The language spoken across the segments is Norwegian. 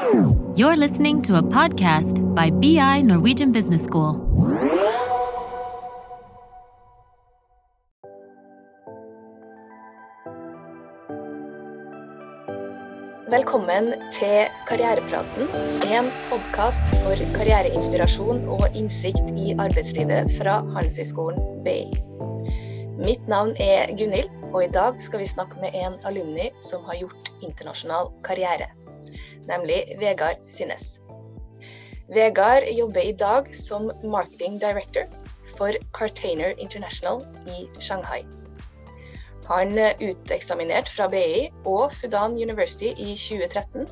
You're listening to a podcast by BI Norwegian Business School. Velkommen til Karrierepraten, en podkast for karriereinspirasjon og innsikt i arbeidslivet fra Handelshøyskolen BI. Mitt navn er Gunhild, og i dag skal vi snakke med en alumni som har gjort internasjonal karriere, nemlig Vegard Synnes. Vegard jobber i dag som marketing director for Cartainer International i Shanghai. Han uteksaminert fra BI og Fudan University i 2013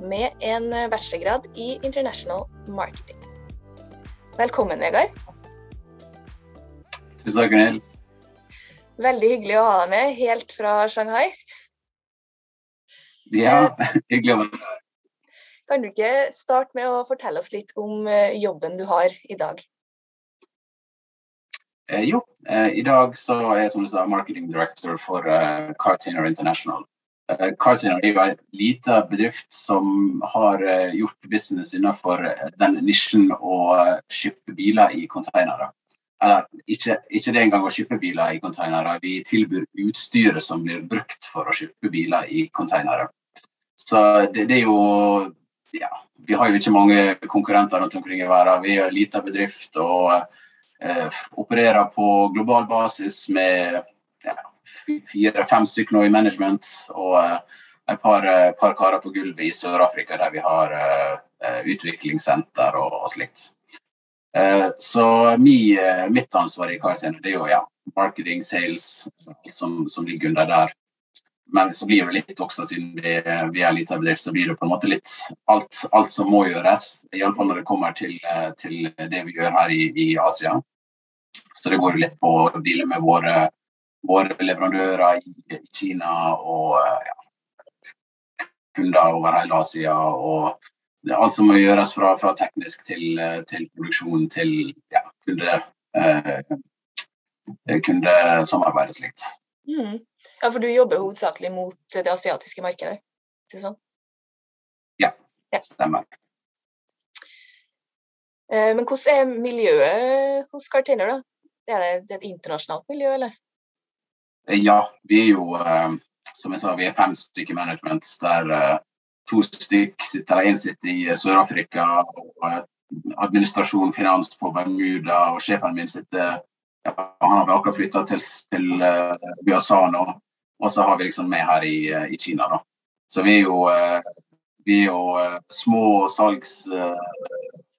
med en bachelorgrad i International Marketing. Velkommen, Vegard. Tusen takk, Gunhild. Veldig hyggelig å ha deg med helt fra Shanghai. Ja, hyggelig å være. Kan du ikke starte med å fortelle oss litt om eh, jobben du har i dag? Eh, jo, eh, i dag så er jeg som du sa, marketing director for eh, Cartainer International. Eh, Cartainer er en liten bedrift som har eh, gjort business innenfor eh, den nisjen å kjøpe biler i containere. Eller ikke, ikke det engang å kjøpe biler i containere, vi tilbyr utstyret som blir brukt for å kjøpe biler i containere. Så det, det er jo ja, vi har jo ikke mange konkurrenter rundt omkring i verden. Vi er en liten bedrift og eh, opererer på global basis med ja, fire-fem stykker nå i management og eh, et par, eh, par karer på gulvet i Sør-Afrika der vi har eh, eh, utviklingssenter og, og slikt. Eh, så mi, mitt ansvar i karakteren er jo ja, marketing, sales, alt som, som ligger under der. Men så blir det litt også, siden vi, vi er en liten bedrift, så blir det på en måte litt alt, alt som må gjøres. Iallfall når det kommer til, eh, til, det vi gjør her i, i, Asia. Så det går jo litt på å deale med våre, våre leverandører i, i, Kina og ja, kunder over hele Asia. Og alt som må gjøres fra, fra teknisk til, til, produksjon til ja, kunde, eh, kundesamarbeid og slikt. Mm. Ja, for du jobber hovedsakelig mot det asiatiske markedet? Ikke sånn? Ja, det stemmer. Eh, men hvordan er miljøet hos Cartainer, da? Er det, et internasjonalt miljø, eller? Ja, vi er jo, eh, som jeg sa, vi er fem stykker management. Der eh, to stykker sitter, én sitter i Sør-Afrika, og administrasjon, finans på Bermuda, og sjefen min sitter ja, Han har akkurat flytta til, til USA nå. Og så har vi liksom med her i, i Kina, da. Så vi er jo, vi er jo små salgs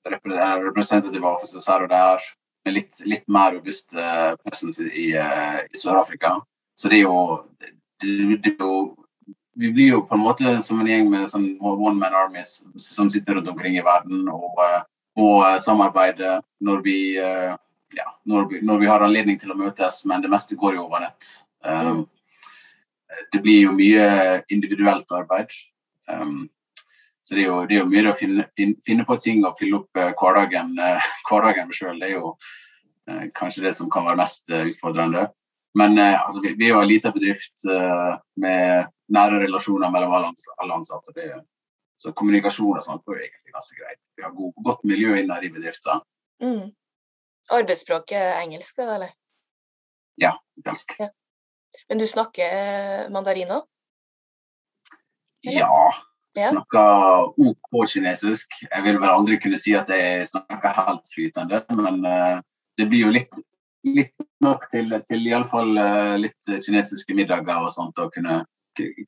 representative offices her og der, med litt, litt mer robust presence i, i Sør-Afrika. Så det er jo, det er jo Vi blir jo på en måte som en gjeng med sånn one man armies som sitter rundt omkring i verden og må samarbeide når vi, ja, når vi, når vi har anledning til å møtes, men det meste går jo over nett. Um, det blir jo mye individuelt arbeid. Um, så det er, jo, det er jo mye å finne, finne, finne, på ting og fylle opp uh, hverdagen, uh, hverdagen sjøl. Det er jo kanskje det som kan være mest utfordrende. Men altså, vi, vi, er jo en liten bedrift med nære relasjoner mellom alle, alle ansatte. Det, så kommunikasjon og sånt går egentlig ganske greit. Vi har god, godt miljø innad i bedriften. Mm. Arbeidsspråket er engelsk, eller? Ja, ganske. Ja. Men du snakker mandarin òg? Ja. Snakker OK kinesisk. Jeg vil vel aldri kunne si at jeg snakker helt flytende, men uh, det blir jo litt, litt nok til, til iallfall uh, litt kinesiske middager og sånt. og kunne,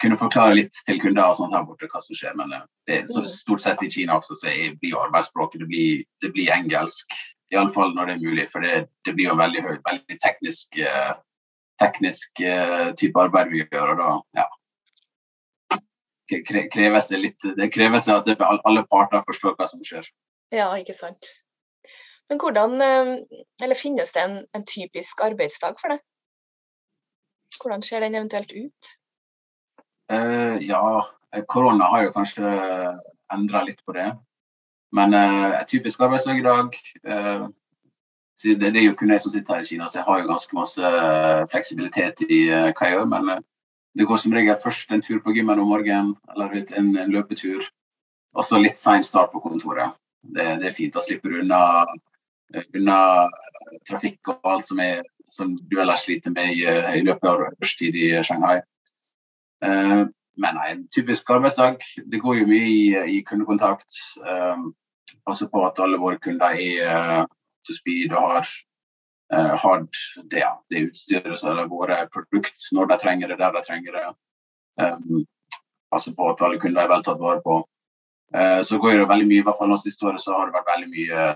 kunne, forklare litt til kunder og sånt her borte hva som skjer. Men det, så stort sett i Kina også så er, blir arbeidsspråket det blir, det blir engelsk. Iallfall når det er mulig, for det, det blir jo veldig høyt, veldig teknisk uh, teknisk uh, type arbeid vi gjør. og da ja, kreves det litt Det kreves at det, alle parter forstår hva som skjer. Ja, ikke sant. Men hvordan Eller finnes det en, en typisk arbeidsdag for deg? Hvordan ser den eventuelt ut? Uh, ja, korona har jo kanskje endra litt på det. Men uh, typisk arbeidsdag i dag det, er jo kun jeg som sitter her i Kina, så jeg har jo ganske masse fleksibilitet i uh, hva jeg gjør. Men uh, det går som regel først en tur på gymmen om morgenen, eller en, en løpetur. også litt sein start på kontoret. Det, det, er fint. Da slipper du unna, unna trafikk og alt som, er, som du ellers sliter med i, i løpet av rushtid i Shanghai. Uh, men nei, en typisk arbeidsdag. Det går jo mye i, i kundekontakt. Um, passe på at alle våre kunder er speed og har, eh, hatt det, det utstyret som har vært produkt når de trenger det, der de trenger det. Um, passe på at alle kunder er vel tatt vare på. Eh, så går det veldig mye, i hvert fall nå siste året så har det vært veldig mye,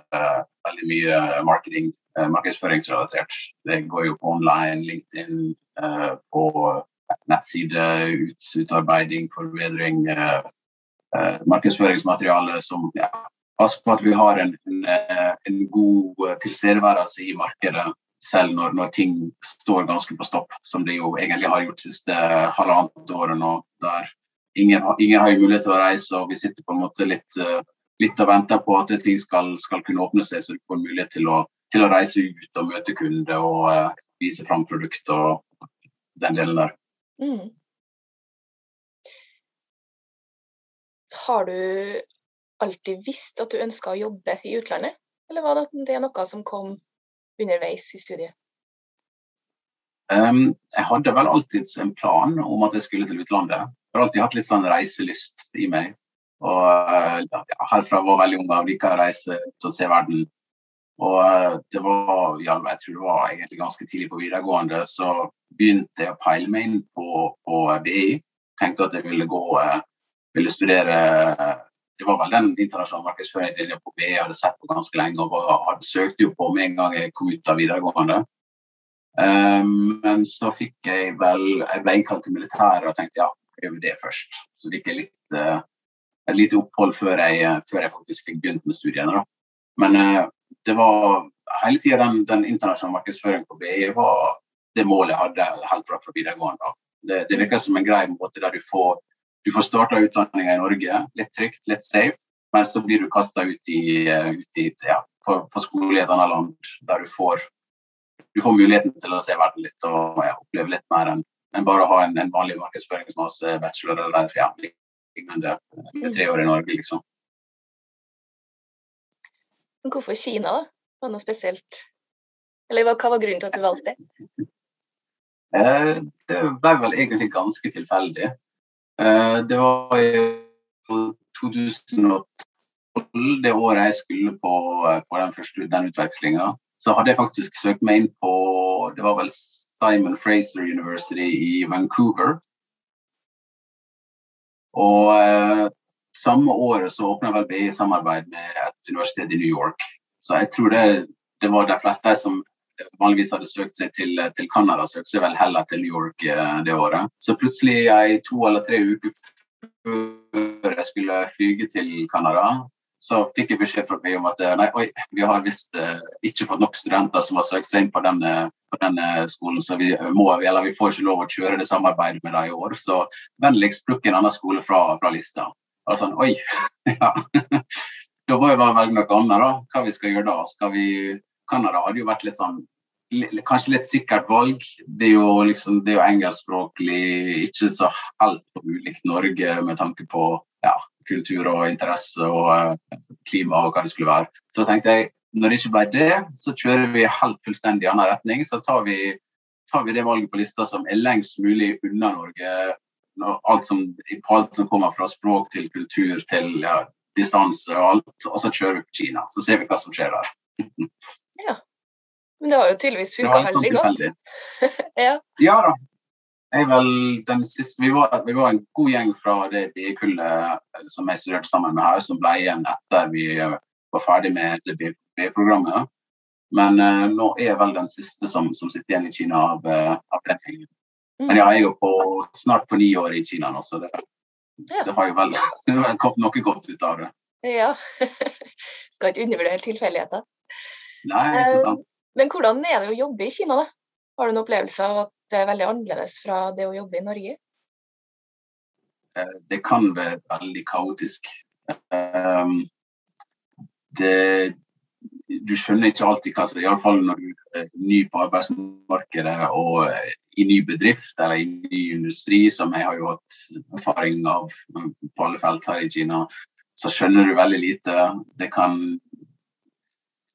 veldig mye marketing, markedsføringsrelatert. Det går jo på online, LinkedIn, på nettside, ut, utarbeiding, forbedring, eh, eh, markedsføringsmateriale som ja, passer på at vi har en, en, eh, en god tilstedeværelse i markedet selv når, når, ting står ganske på stopp, som det jo egentlig har gjort siste halvannet året nå. der ingen, ingen, har mulighet til å reise, og vi sitter på en måte litt, litt og venter på at ting skal, skal, kunne åpne seg, så du får mulighet til å, til å reise ut og møte kunder og uh, vise fram produkt og den delen der. Mm. Har du alltid visst at du ønska å jobbe i utlandet, eller var det noe som kom underveis i studiet? Um, jeg hadde vel alltid en plan om at jeg skulle til utlandet. Jeg har alltid hatt litt sånn reiselyst i meg. Og ja, Helt fra jeg var veldig ung av liker å reise til å se verden. Og uh, det var, ja, jeg tror det var egentlig ganske tidlig på videregående, så begynte jeg å peile meg inn på, på BI. Tenkte at jeg ville gå eh, ville studere Det var vel den internasjonale markedsføringslinja på BI jeg hadde sett på ganske lenge og hadde søkt jo på med en gang jeg kom ut av videregående. Um, men så fikk jeg vel Jeg ble innkalt til militæret og tenkte ja, prøv det først. Så fikk jeg litt, uh, et lite opphold før jeg, før jeg faktisk fikk begynt med studiene. Da. Men uh, det var hele tida den, den internasjonale markedsføringen på BI var det målet jeg hadde helt fra, fra videregående. Det, det, virker som en grei måte der du får, du får starta utdanninga i Norge, litt trygt, litt safe, men så blir du kasta ut, i, ut i, ja, på, på, skole i et annet land der du får, du får muligheten til å se verden litt og ja, oppleve litt mer enn en bare å ha en, en vanlig markedsføringsmasse, bachelor eller ja, lignende med tre år i Norge, liksom. Hvorfor Kina, da? Var det noe spesielt? Eller hva var grunnen til at du valgte det? Eh, det ble vel egentlig ganske tilfeldig. Eh, det var i 2012, det året jeg skulle på, eh, på den første utvekslinga. Så hadde jeg faktisk søkt meg inn på det var vel Simon Fraser University i Vancouver. Og eh, samme året så åpna vel BI samarbeid med et universitet i New York. Så jeg tror det, det var de fleste som vanligvis hadde søkt seg til, til Canada, søkte seg vel heller til New York eh, det året. Så plutselig, i to eller tre uker før jeg skulle flyge til Canada, så fikk jeg beskjed fra meg om at eh, nei, oi, vi har visst uh, ikke fått nok studenter som har søkt seg inn på denne, på denne skolen, så vi, må, eller vi får ikke lov å kjøre det samarbeidet med dem i år. Så vennligst plukk en annen skole fra, fra lista. Og sånn, oi, ja. Da må jeg bare velge noe annet, da. Hva vi skal gjøre da? Skal vi Canada hadde jo vært litt sånn Kanskje litt sikkert valg. Det er jo, liksom, det er jo engelskspråklig, ikke så helt ulikt Norge med tanke på ja, kultur og interesse og uh, klima og hva det skulle være. Så tenkte jeg når det ikke ble det, så kjører vi helt fullstendig annen retning. Så tar vi, tar vi det valget på lista som er lengst mulig unna Norge. Alt som, på alt som kommer fra språk til kultur til ja, distanse og alt. Og så kjører vi på Kina. Så ser vi hva som skjer der. Ja. Men det har jo tydeligvis funka veldig godt. ja. ja da. Jeg vel den siste, vi var, vi var en god gjeng fra det BI-kullet eh, som jeg studerte sammen med her, som ble igjen etter vi eh, var ferdig med det BI-programmet. Men uh, nå er jeg vel den siste som, som sitter igjen i Kina av, av den gjengen. Mm. Men ja, jeg er jo på, snart på ni år i Kina nå, så det, ja. det har jo vel kommet noe godt ut av det. Ja. Skal ikke undervurdere tilfeldigheter. Nei, ikke eh, sant. Men hvordan er det å jobbe i Kina, da? Har du en opplevelse av at det er veldig annerledes fra det å jobbe i Norge? Eh, det kan være veldig kaotisk. Eh, det, du skjønner ikke alltid hva som er Iallfall når du er ny på arbeidsmarkedet og i ny bedrift eller i ny industri, som jeg har jo hatt erfaring av på alle felt her i Kina. så skjønner du veldig lite. Det kan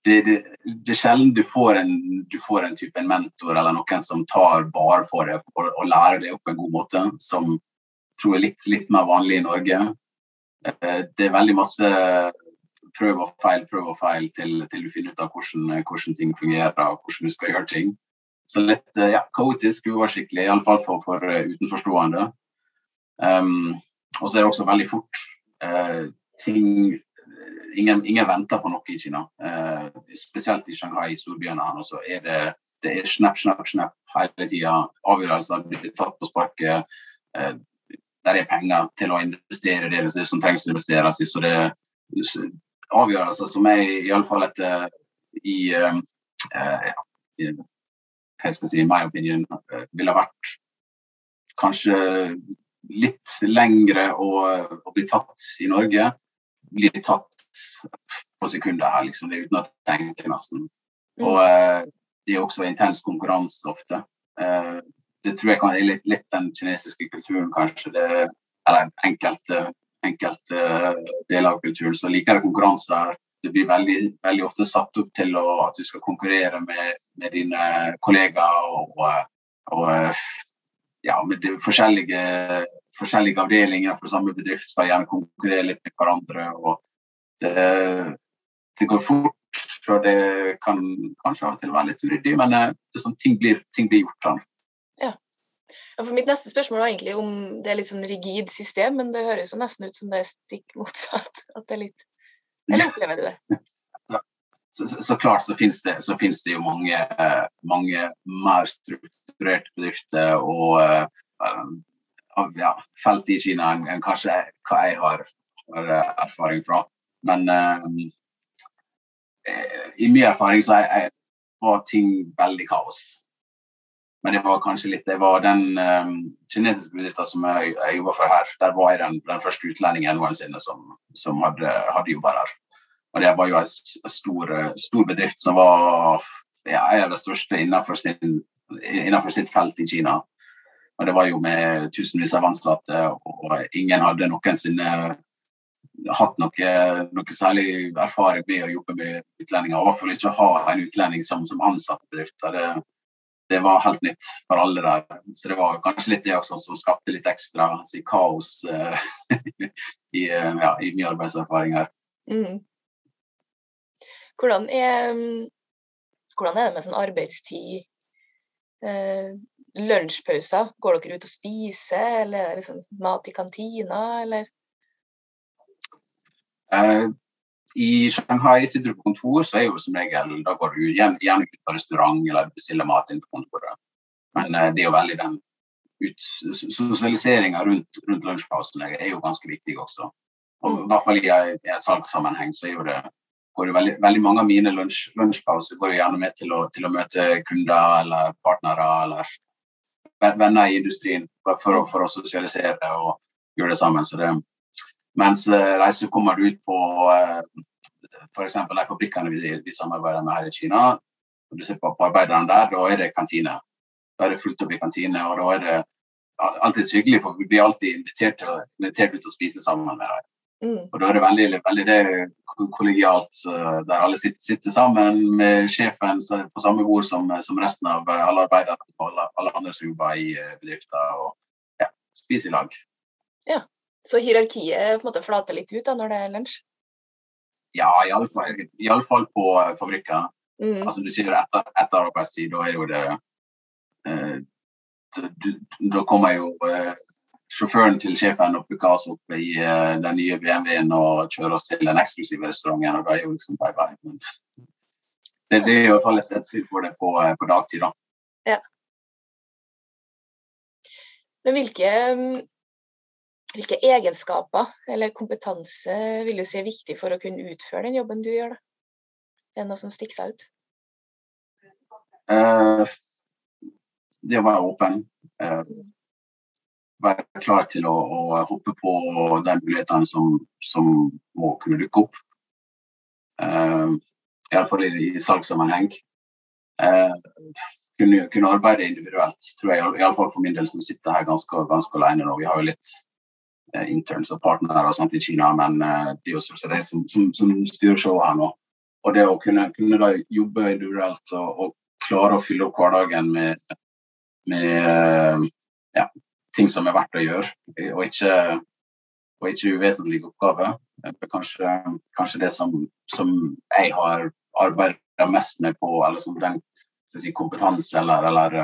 det, det, det, er sjelden du får, en, du får en type mentor eller noen som tar vare på det og, og lærer det opp på en god måte, som tror er litt, litt mer vanlig i Norge. Eh, det er veldig masse prøv og feil, prøv og feil til, til du finner ut av hvordan, hvordan, ting fungerer og hvordan du skal gjøre ting. Så litt eh, ja, kaotisk, uoversiktlig, iallfall for, for uh, utenforstående. Um, og så er det også veldig fort uh, ting ingen, ingen, venter på noe i Kina. Uh, spesielt i Shanghai, storbyene her. Så er det, det er snap, snap, snap hele tida. Avgjørelser blir tatt på sparket. Uh, der er penger til å investere det, det som trengs å investeres i. Så det er avgjørelser som er iallfall etter i, uh, i hva skal jeg si, my opinion, ville vært kanskje litt lengre å, å bli tatt i Norge blir tatt på sekunder her, liksom. Det er uten å tenke, nesten. Mm. Og eh, det er også intens konkurranse ofte. Eh, det tror jeg kan er litt, litt, den kinesiske kulturen, kanskje. Det, eller enkelte, enkelt, uh, deler av kulturen. Så liker det konkurranse der. Det blir veldig, veldig ofte satt opp til å, at du skal konkurrere med, med dine kollegaer og, og ja, med de forskjellige forskjellige avdelinger for samme bedrift skal gjerne konkurrere litt med hverandre. og Det, det går fort, for det kan kanskje av og til være litt uryddig, men eh, det sånn, ting, blir, ting blir gjort sånn. Ja. ja. for Mitt neste spørsmål var egentlig om det er litt sånn rigid system, men det høres jo nesten ut som det er stikk motsatt. at det er litt, Eller opplever du det? Så, så, så, klart så finnes det, så finnes det jo mange, mange mer strukturerte bedrifter og uh, ja, felt i Kina enn, enn kanskje hva jeg har, har eh, erfaring fra. Men uh, i min erfaring så er, er, var ting veldig kaos. Men det var kanskje litt Det var den um, kinesiske bedriften som jeg, jeg jobba for her. Der var jeg den, den første utlendingen noensinne som, som hadde, hadde jobba der. Og det var jo en stor, stor bedrift som var ja, en av de største innenfor, sin, innenfor sitt felt i Kina. Og det var jo med tusenvis av ansatte, og ingen hadde noensinne hatt noe, noe særlig erfaring med å jobbe med utlendinger. I hvert fall ikke ha en utlending som, som ansatt bedrifter. Det, det, var helt nytt for alle der. Så det var kanskje litt det også som skapte litt ekstra si, kaos uh, i, ja, i mye arbeidserfaring her. Mm. Hvordan, er, hvordan er det med sånn arbeidstid? Eh, lunsjpauser? Går dere ut og spiser, eller er liksom mat i kantina, eller? Uh, I Shanghai sitter du på kontor, så er jo som regel da går du gjerne, gjerne ut på restaurant eller bestiller mat inn på kontoret. Men uh, det er jo veldig den sosialiseringa rundt, rundt lunsjpausen er jo ganske viktig også. Og I hvert fall i i salgssammenheng så er jo det går jo veldig, veldig mange av mine lunsj, lunsjpauser går jo gjerne med til å, til å møte kunder eller partnere eller venner i industrien for, for, å sosialisere og gjøre det sammen. Så det, mens eh, reiser kommer du ut på eh, f.eks. de fabrikkene vi, vi, samarbeider med her i Kina. og Du ser på, på arbeiderne der, da er det kantine. Da er det fullt opp i kantine. og da er det alltid hyggelig, for vi blir alltid invitert, til, invitert ut og spise sammen med dem. Mm. Og da er det veldig, veldig det kollegialt, der alle sitter, sitter, sammen med sjefen på samme bord som, som resten av alle arbeidere og alle, alle, andre som jobber i eh, bedrifter, og ja, spiser i lag. Ja, Så hierarkiet på en måte flater litt ut da når det er lunsj? Ja, iallfall på eh, fabrikker. Mm. Altså, du sier etter, etter arbeidstid, da er jo det eh, Da kommer jo eh, sjåføren til sjefen og plukka oss opp i eh, den nye BMW-en og kjører oss til den eksklusive restauranten. og da er jo liksom bye bye. Men det, det er i hvert fall et, et spill for det på, eh, på dagtid, da. Ja. Men hvilke, hvilke, egenskaper eller kompetanse vil du si er viktig for å kunne utføre den jobben du gjør? da? Er det noe som stikker seg ut? Uh, det å være åpen. Uh, være klar til å, å hoppe på de mulighetene som, som, må kunne dukke opp. Uh, Iallfall i, i salgssammenheng. Uh, kunne, kunne, arbeide individuelt, tror jeg. Iallfall for min del som sitter her ganske, ganske alene nå. Vi har jo litt interns og partnere og sånt i Kina, men det er jo stort sett som, som, som styrer showet her nå. Og det å kunne, kunne da jobbe individuelt og, og, klare å fylle opp hverdagen med, med ja, ting som er verdt å gjøre, og ikke, og ikke uvesentlige oppgaver. Kanskje, kanskje det som, som, jeg har arbeidet mest med på, eller som den si, kompetanse eller, eller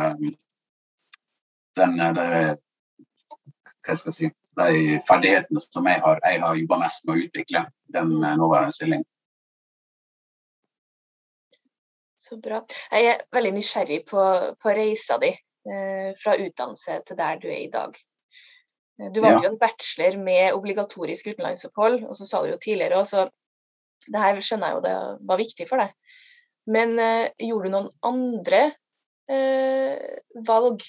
den, det, hva skal jeg si, de ferdighetene som jeg har, jeg har jobba mest med å utvikle den nåværende stillingen. Så bra. Jeg er veldig nysgjerrig på, på reisa di eh, fra utdannelse til der du er i dag. Eh, du valgte ja. jo en bachelor med obligatorisk utenlandsopphold, og så sa du jo tidligere også det her skjønner jeg jo det var viktig for deg. Men eh, gjorde du noen andre eh, valg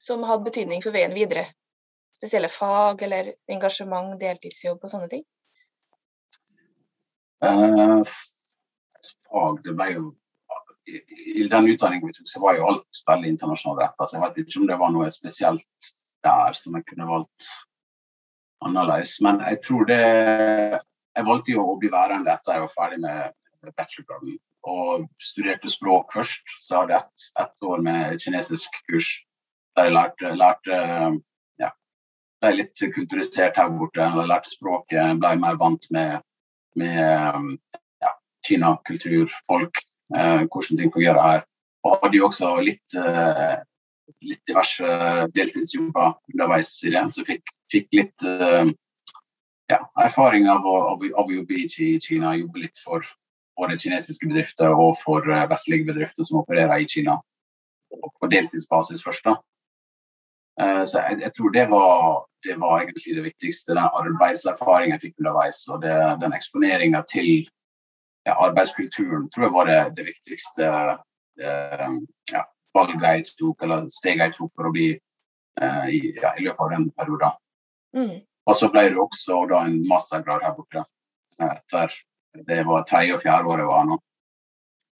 som hadde betydning for veien videre? Spesielle fag eller engasjement, deltidsjobb og sånne ting? Uh, fag, det ble jo i, den utdanningen vi tok, så var jo alt veldig internasjonalt retta. Så jeg vet ikke om det var noe spesielt der som jeg kunne valgt annerledes. Men jeg tror det Jeg valgte jo å bli værende etter jeg var ferdig med bachelorgraden. Og studerte språk først. Så hadde jeg ett et år med kinesisk kurs der jeg lærte, lærte ja, ble litt kulturisert her borte. Lærte språket, ble mer vant med, med ja, Kina, kultur, folk eh, hvordan ting fungerer her. Og hadde jo også litt, eh, litt diverse deltidsjobber underveis i det, så fikk, fikk litt eh, ja, erfaring av å, av, av jobbe i Kina. Jobbe litt for både kinesiske bedrifter og for eh, vestlige bedrifter som opererer i Kina. På deltidsbasis først, da. Uh, så jeg, jeg, tror det var, det var, egentlig det viktigste. Den arbeidserfaringen jeg fikk underveis, og det, den eksponeringa til ja, arbeidskulturen tror jeg var det, det viktigste eh, ja, valget jeg tok, eller steget jeg tok for å bli eh, i, ja, i, løpet av den perioden. Mm. Og så ble det også da en mastergrad her borte etter det var tredje og fjerde året jeg var nå.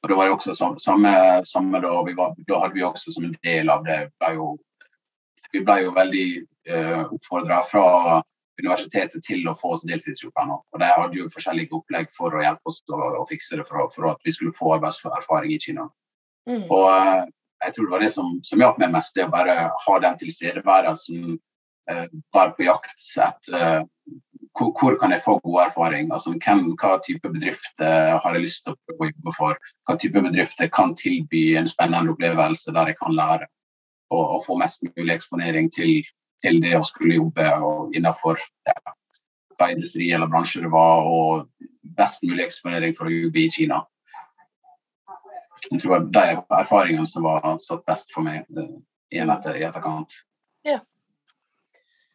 Og da var det også samme, samme da, var, da hadde vi også som en del av det ble jo, Vi ble jo veldig eh, oppfordra fra universitetet til å få oss deltidsjobber nå. Og De hadde jo forskjellige opplegg for å hjelpe oss å, å fikse det for, for, at vi skulle få arbeidserfaring i Kina. Mm. Og uh, jeg tror det var det som, som hjalp meg mest, det å bare ha den tilstedeværelsen. Eh, være på jakt etter eh, hvor, hvor, kan jeg få god erfaring? Altså, hvem, hva type bedrifter har jeg lyst til å jobbe for? Hva type bedrifter kan tilby en spennende opplevelse der jeg kan lære? Og, og få mest mulig eksponering til til det å skulle jobbe og innenfor ja, hva industri eller bransje det var, og best mulig eksponering for å jobbe i Kina. Jeg tror det er de erfaringene som var satt best for meg i etter, i etterkant. Ja.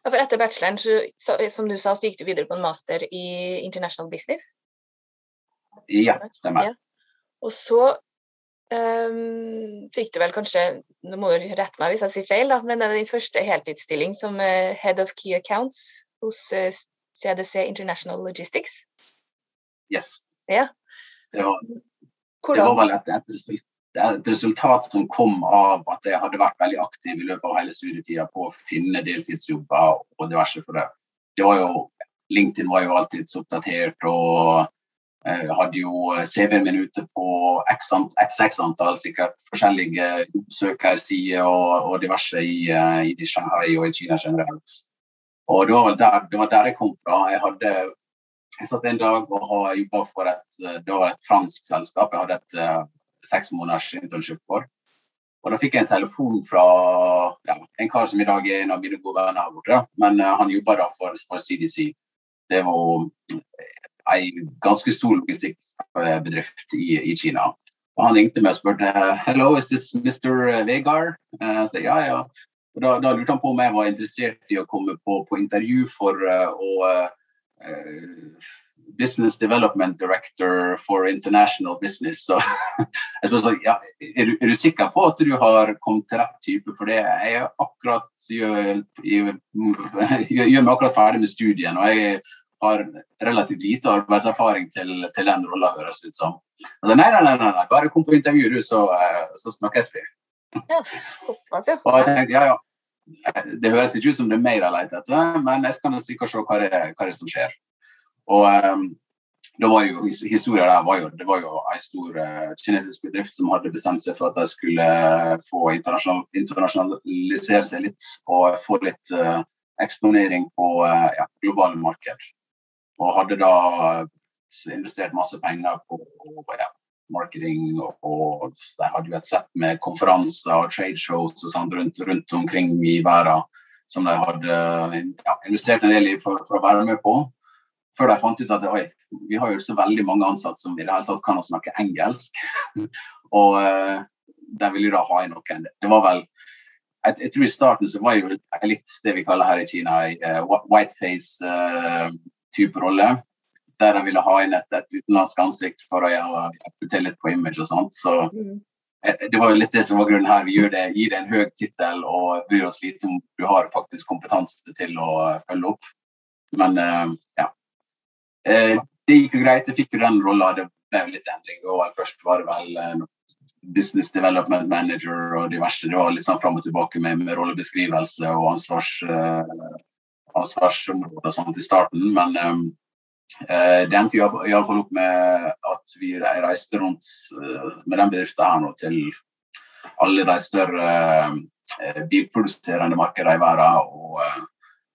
ja. for etter bacheloren, så, som du sa, så gikk du videre på en master i international business? Ja, stemmer. Ja. Og så Um, fikk du vel kanskje, nå må du rette meg hvis jeg sier feil, da, men det er din første heltidsstilling som uh, Head of Key Accounts hos uh, eh, CDC International Logistics? Yes. Ja. Det, var, det var, vel et, et, resultat, et, resultat som kom av at jeg hadde vært veldig aktiv i løpet av hele studietida på å finne deltidsjobber og diverse for det. Det var jo LinkedIn var jo alltid så oppdatert, og jeg hadde jo eh, CV-en min ute på x, x, antall sikkert forskjellige jobbsøkersider og, og, diverse i, eh, i Shanghai og i Kina generelt. Og det var, der, det var der jeg kom fra. Jeg hadde jeg satt en dag og jobba for et, eh, et fransk selskap. Jeg hadde et seks måneders internship for. Og Da fikk jeg en telefon fra ja, en kar som i dag er en av mine gode venner her borte. Men uh, han jobba da for, for, CDC. Det var en ganske stor logistikkbedrift i, i, Kina. Og Han ringte meg og spurte «Hello, is this Mr. Vegard?» Jeg sa ja, ja. Og da, da, lurte han på om jeg var interessert i å komme på, på intervju for uh, å uh, Business Development Director for International Business. Så jeg spurte sånn, ja, er, du, er, du, sikker på at du har kommet til rett type? For det jeg akkurat gjør, gjør meg akkurat ferdig med studien. og jeg har relativt lite arbeidserfaring til, til den rolla, høres ut som. Altså, nei, nei, nei, nei, bare kom på intervju, du, så, eh, så snakkes vi. Ja, såpass, ja. Og jeg tenkte, ja, ja. det høres ikke ut som det er mer jeg leter etter, men jeg skal sikkert se hva det, hva det er som skjer. Og um, da var jo, Historien der var jo det var jo en stor uh, kinesisk bedrift som hadde bestemt seg for at de skulle få internasjonal, internasjonalisere seg litt og få litt uh, eksponering på uh, ja, globale marked. Og hadde da investert masse penger på ja, marketing, og, og de hadde jo et sett med konferanser og tradeshows og sånt rundt, rundt, omkring i verden som de hadde ja, investert en del i for, for, å være med på. Før de fant ut at oi, vi har jo så veldig mange ansatte som i det hele tatt kan snakke engelsk. og uh, de ville da ha inn noen. Det var vel jeg, jeg, tror I starten så var jo litt det vi kaller her i Kina uh, uh, rolle der de ville ha inn et, et utenlandsk ansikt for å hjelpe til litt på image og sånt. Så mm. Eh, det var jo litt det som var grunnen her. Vi gjør det, gir det en høy tittel og bryr oss lite om du har faktisk kompetanse til å følge opp. Men uh, ja. Det gikk jo greit. Jeg fikk jo den rolla. Det ble jo litt endring. Og først var det vel Business Development Manager og diverse. Det var litt sånn fram og tilbake med, med rollebeskrivelse og ansvars, ansvarsområder sånt i starten. Men um, Eh, det endte iallfall opp med at vi reiste rundt eh, med den bedriften her nå til alle de større eh, bilproduserende markedene i verden. Og,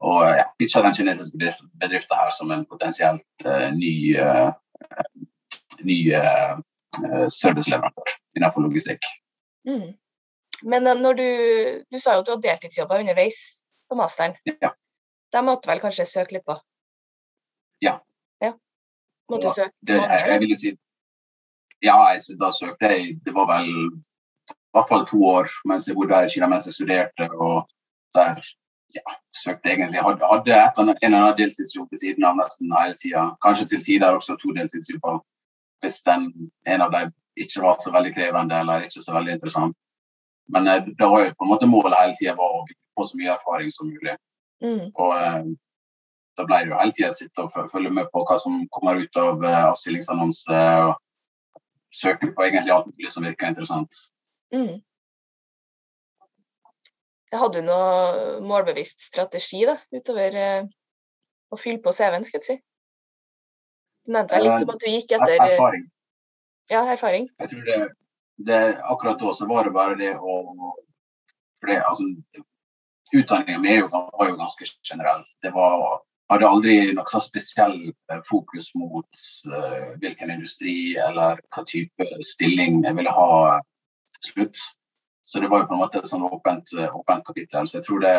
og ja, pitcha den kinesiske bedriften her som en potensielt ny, ny serviceleverandør innenfor logistikk. Mm. Men når du, du sa jo at du har deltidsjobber underveis på masteren. Ja. Da måtte vel kanskje søke litt på? Ja, ja. Måtte søke det, jeg, jeg ville si Ja, jeg, da søkte jeg Det var vel i hvert fall to år mens jeg bodde her i Kina mens jeg studerte. og der ja, søkte egentlig Hadde, hadde et, en eller annen deltidsjobb ved siden av nesten hele tida. Kanskje til tider også to deltidsjobber. Hvis den, en av dem ikke var så veldig krevende eller ikke så veldig interessant. Men eh, det var jo på en måte målet hele tida å få så mye erfaring som mulig. Mm. Og eh, da ble det jo hele tida sitte og følge med på hva som kommer ut av, eh, av stillingsannonser. og Søke på egentlig alt mulig som virker interessant. Mm. Hadde du noe målbevisst strategi da, utover eh, å fylle på CV-en, skal jeg si? Du nevnte litt om at du gikk etter Erfaring. Ja, erfaring. Jeg tror det, det, Akkurat da så var det bare det å for det, altså, Utdanninga mi var jo ganske generell. Det var hadde aldri noe spesiell eh, fokus mot uh, hvilken industri eller hva type stilling jeg ville ha slutt. Så det var jo på en måte et sånn åpent, eh, åpent kapittel. Så jeg tror det,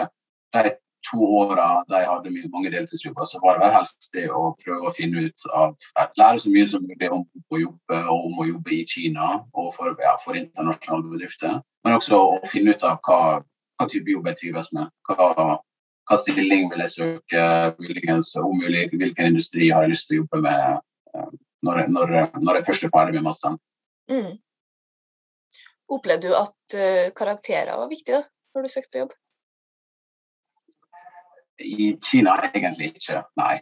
de to åra jeg hadde mange deltidsjobber, så var det helst det å prøve å finne ut av Lære så mye som mulig om å jobbe og om å jobbe i Kina og for, ja, for internasjonale bedrifter. Men også å finne ut av hva, hva type jobb jeg trives med. Hva, hva stilling vil jeg søke, muligens om mulig hvilken industri har jeg lyst til å jobbe med eh, når, når, når jeg først er ferdig med masteren. Mm. Opplevde du at uh, karakterer var viktig da, når du søkte på jobb? I Kina egentlig ikke, nei.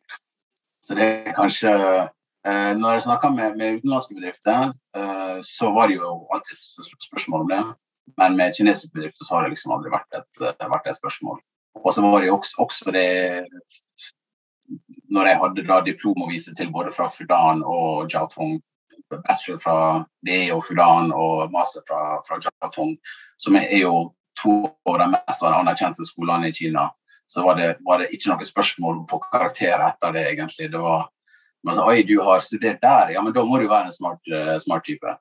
Så det er kanskje uh, Når jeg snakker med, med utenlandske bedrifter, så var det jo alltid spørsmål om det. Men med kinesiske bedrifter så har det liksom aldri vært et, vært et spørsmål. Og så var det også, også det Når jeg hadde da diplom å vise til både fra Fudan og Jiaotong, bachelor fra DE og Fudan og master fra, fra Jiaotong, som er jo to av de mest anerkjente skolene i Kina, så var det, var det ikke noe spørsmål på karakter etter det, egentlig. Det var man sa oi, du har studert der, ja, men da må du være en smart, uh, smart type.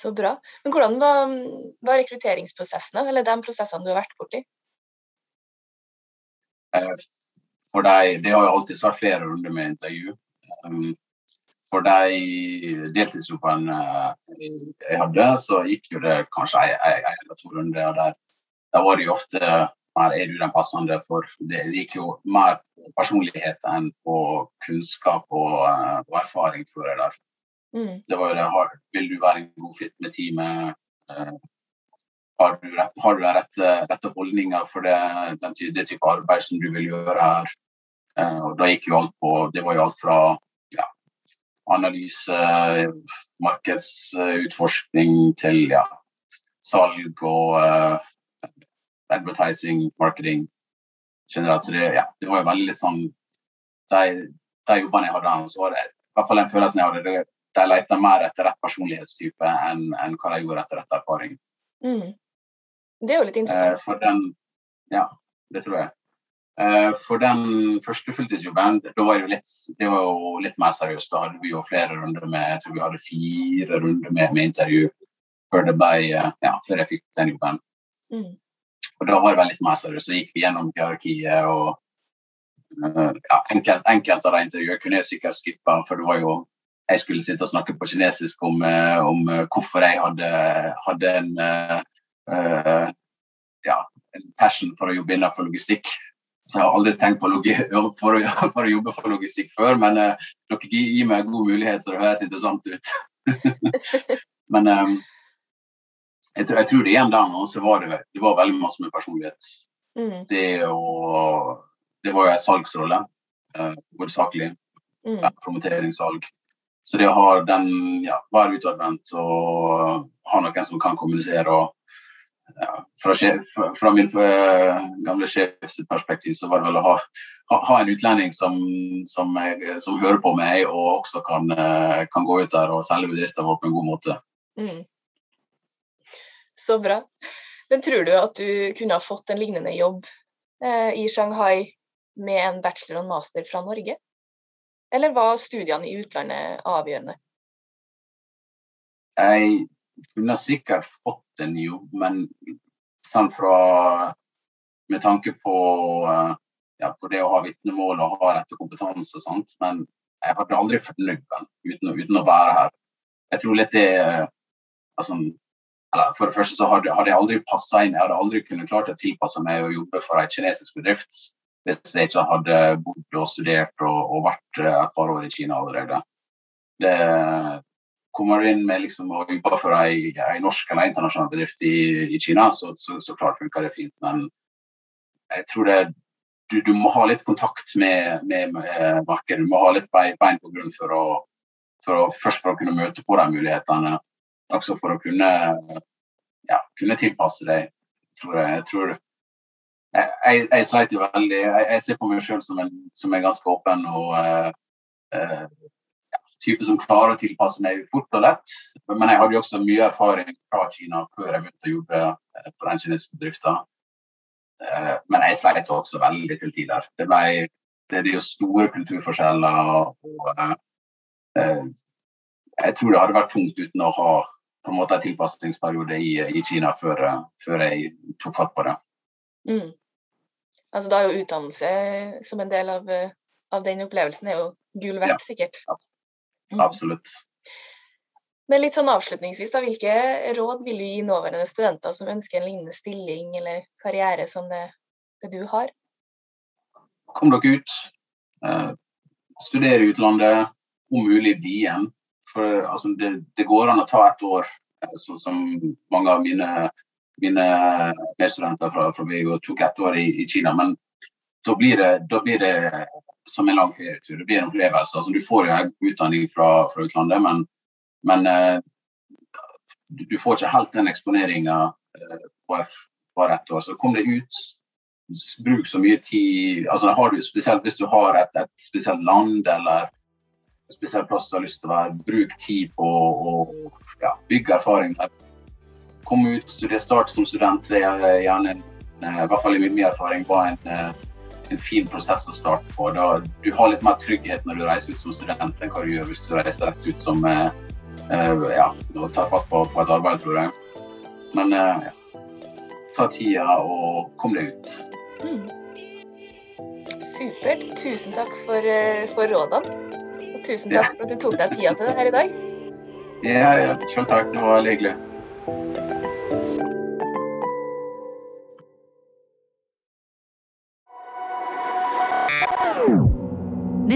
Så bra. Men hvordan var, var rekrutteringsprosessene, eller de prosessene du har vært borti? Eh, for de, Det har jo alltid vært flere runder med intervju. Um, for de deltidsjobbene jeg hadde, så gikk jo det kanskje en eller to runder. Der, der var det jo ofte mer er du den passende for Det gikk jo mer på personlighet enn på kunnskap og, eh, og erfaring, tror jeg. der. Mm. Det var jo det, har, Vil du være en god fit med teamet? Uh, har, du den rette, rette holdninga for det, den, det type arbeid som du vil gjøre her? Og da gikk jo alt på Det var jo alt fra ja, analyse, markedsutforskning til ja, salg og uh, advertising, marketing generelt. Så det, ja, det var jo veldig sånn De, de jobbene jeg hadde, så det i hvert fall den følelsen jeg hadde. De leter mer etter rett personlighetstype enn, enn hva de gjorde etter rett erfaring. Mm. Det er jo litt interessant. Eh, for den, ja, det tror jeg. Eh, for den første fulltidsjobben, da var det, litt, det var jo litt mer seriøst. Da hadde vi jo flere runder med Jeg tror vi hadde fire runder med, med intervju før det ble eh, Ja, før jeg fikk den jobben. Mm. Og da var det litt mer seriøst. Så gikk vi gjennom hierarkiet og ja, enkelt, enkelt av de intervjuene kunne jeg sikkert skippa, for det var jo jeg skulle sitte og snakke på kinesisk om, uh, om uh, hvorfor jeg hadde, hadde en, ja, en passion for å jobbe innenfor logistikk. Så jeg har aldri tenkt på for å, for å jobbe for logistikk før, men dere gir meg en god mulighet, så det høres interessant ut. men um, jeg, jeg, tror det igjen der nå, så var det, det var veldig masse med personlighet. Mm. Det, og, det var jo en salgsrolle, eh, hovedsakelig. Mm. Ja, promoteringssalg. Så det å ha den, ja, være utadvendt og ha noen som kan kommunisere og ja, fra, sjef, fra, min uh, gamle sjefs perspektiv så var det vel å ha, ha, en utlending som, som, jeg, som, hører på meg og også kan, uh, kan gå ut der og selge bedriften vår på en god måte. Mm. Så bra. Men tror du at du kunne ha fått en lignende jobb eh, i Shanghai med en bachelor og master fra Norge? Eller var studiene i utlandet avgjørende? Jeg kunne sikkert fått en jobb, men sånn fra Med tanke på, ja, på det å ha vitnemål og ha rett til kompetanse og sånt. Men jeg hadde aldri fornøyd den uten, uten, å være her. Jeg tror litt det altså, For det første så hadde, hadde jeg aldri passa inn, jeg hadde aldri kunnet klart å tilpasse meg å jobbe for en kinesisk bedrift hvis jeg ikke hadde bodd og studert og, og vært eh, et par år i Kina allerede. Det kommer du inn med liksom å jobbe for en, ei norsk eller internasjonal bedrift i, i Kina, så, så, så, klart funker det fint. Men jeg tror det, du, du må ha litt kontakt med, med, med markedet. Du må ha litt bein på grunn for å, for å, først for å kunne møte på de mulighetene også for å kunne, ja, kunne tilpasse deg, tror jeg. Jeg, tror, jeg, jeg, sleit jo veldig. Jeg, jeg, ser på meg sjøl som, som, en ganske åpen og uh, uh, type som klarer å tilpasse meg fort og lett. Men jeg hadde jo også mye erfaring fra Kina før jeg begynte å jobbe eh, for den kinesiske bedriften. Uh, men jeg sleit også veldig til tider. Det, ble, det er jo store kulturforskjeller. og jeg tror det hadde vært tungt uten å ha på en måte en tilpasningsperiode i, i Kina før, før, jeg tok fatt på det. Mm. Altså Da er jo utdannelse som en del av, av den opplevelsen er jo gull verdt, ja, sikkert. Mm. Absolutt. Men litt sånn avslutningsvis, da, Hvilke råd vil du gi nåværende studenter som ønsker en lignende stilling eller karriere som det, det du har? Kom dere ut. Uh, studere i utlandet, om mulig bli igjen. For altså, det, det, går an å ta et år, sånn som mange av mine, mine medstudenter fra, fra BU tok ett år i, i, Kina. Men da blir, det, da blir det som en lang ferietur. Det blir en opplevelse. Altså, du får jo utdanning fra, fra utlandet, men, men uh, du får ikke helt den eksponeringa uh, hver, hver ett år. Så kom deg ut. Bruk så mye tid altså har du Spesielt hvis du har et, et spesielt land eller spesiell plass du har lyst til å være. Bruk tid på å ja, bygge erfaring. Kom ut, studiestart som student. Er gjerne eh, i hvert fall i min erfaring var en, eh, en fin prosess å starte på. Da, du har litt mer trygghet når du reiser ut som student enn hva du gjør hvis du reiser rett ut som ja, og tar fatt på, på, et arbeid, tror jeg. Men ja. ta tida og kom deg ut. Mm. Supert. Tusen takk for, for rådene. Og tusen takk for at du tok deg tida til det her i dag. Ja, ja. Selv takk. Det var hyggelig.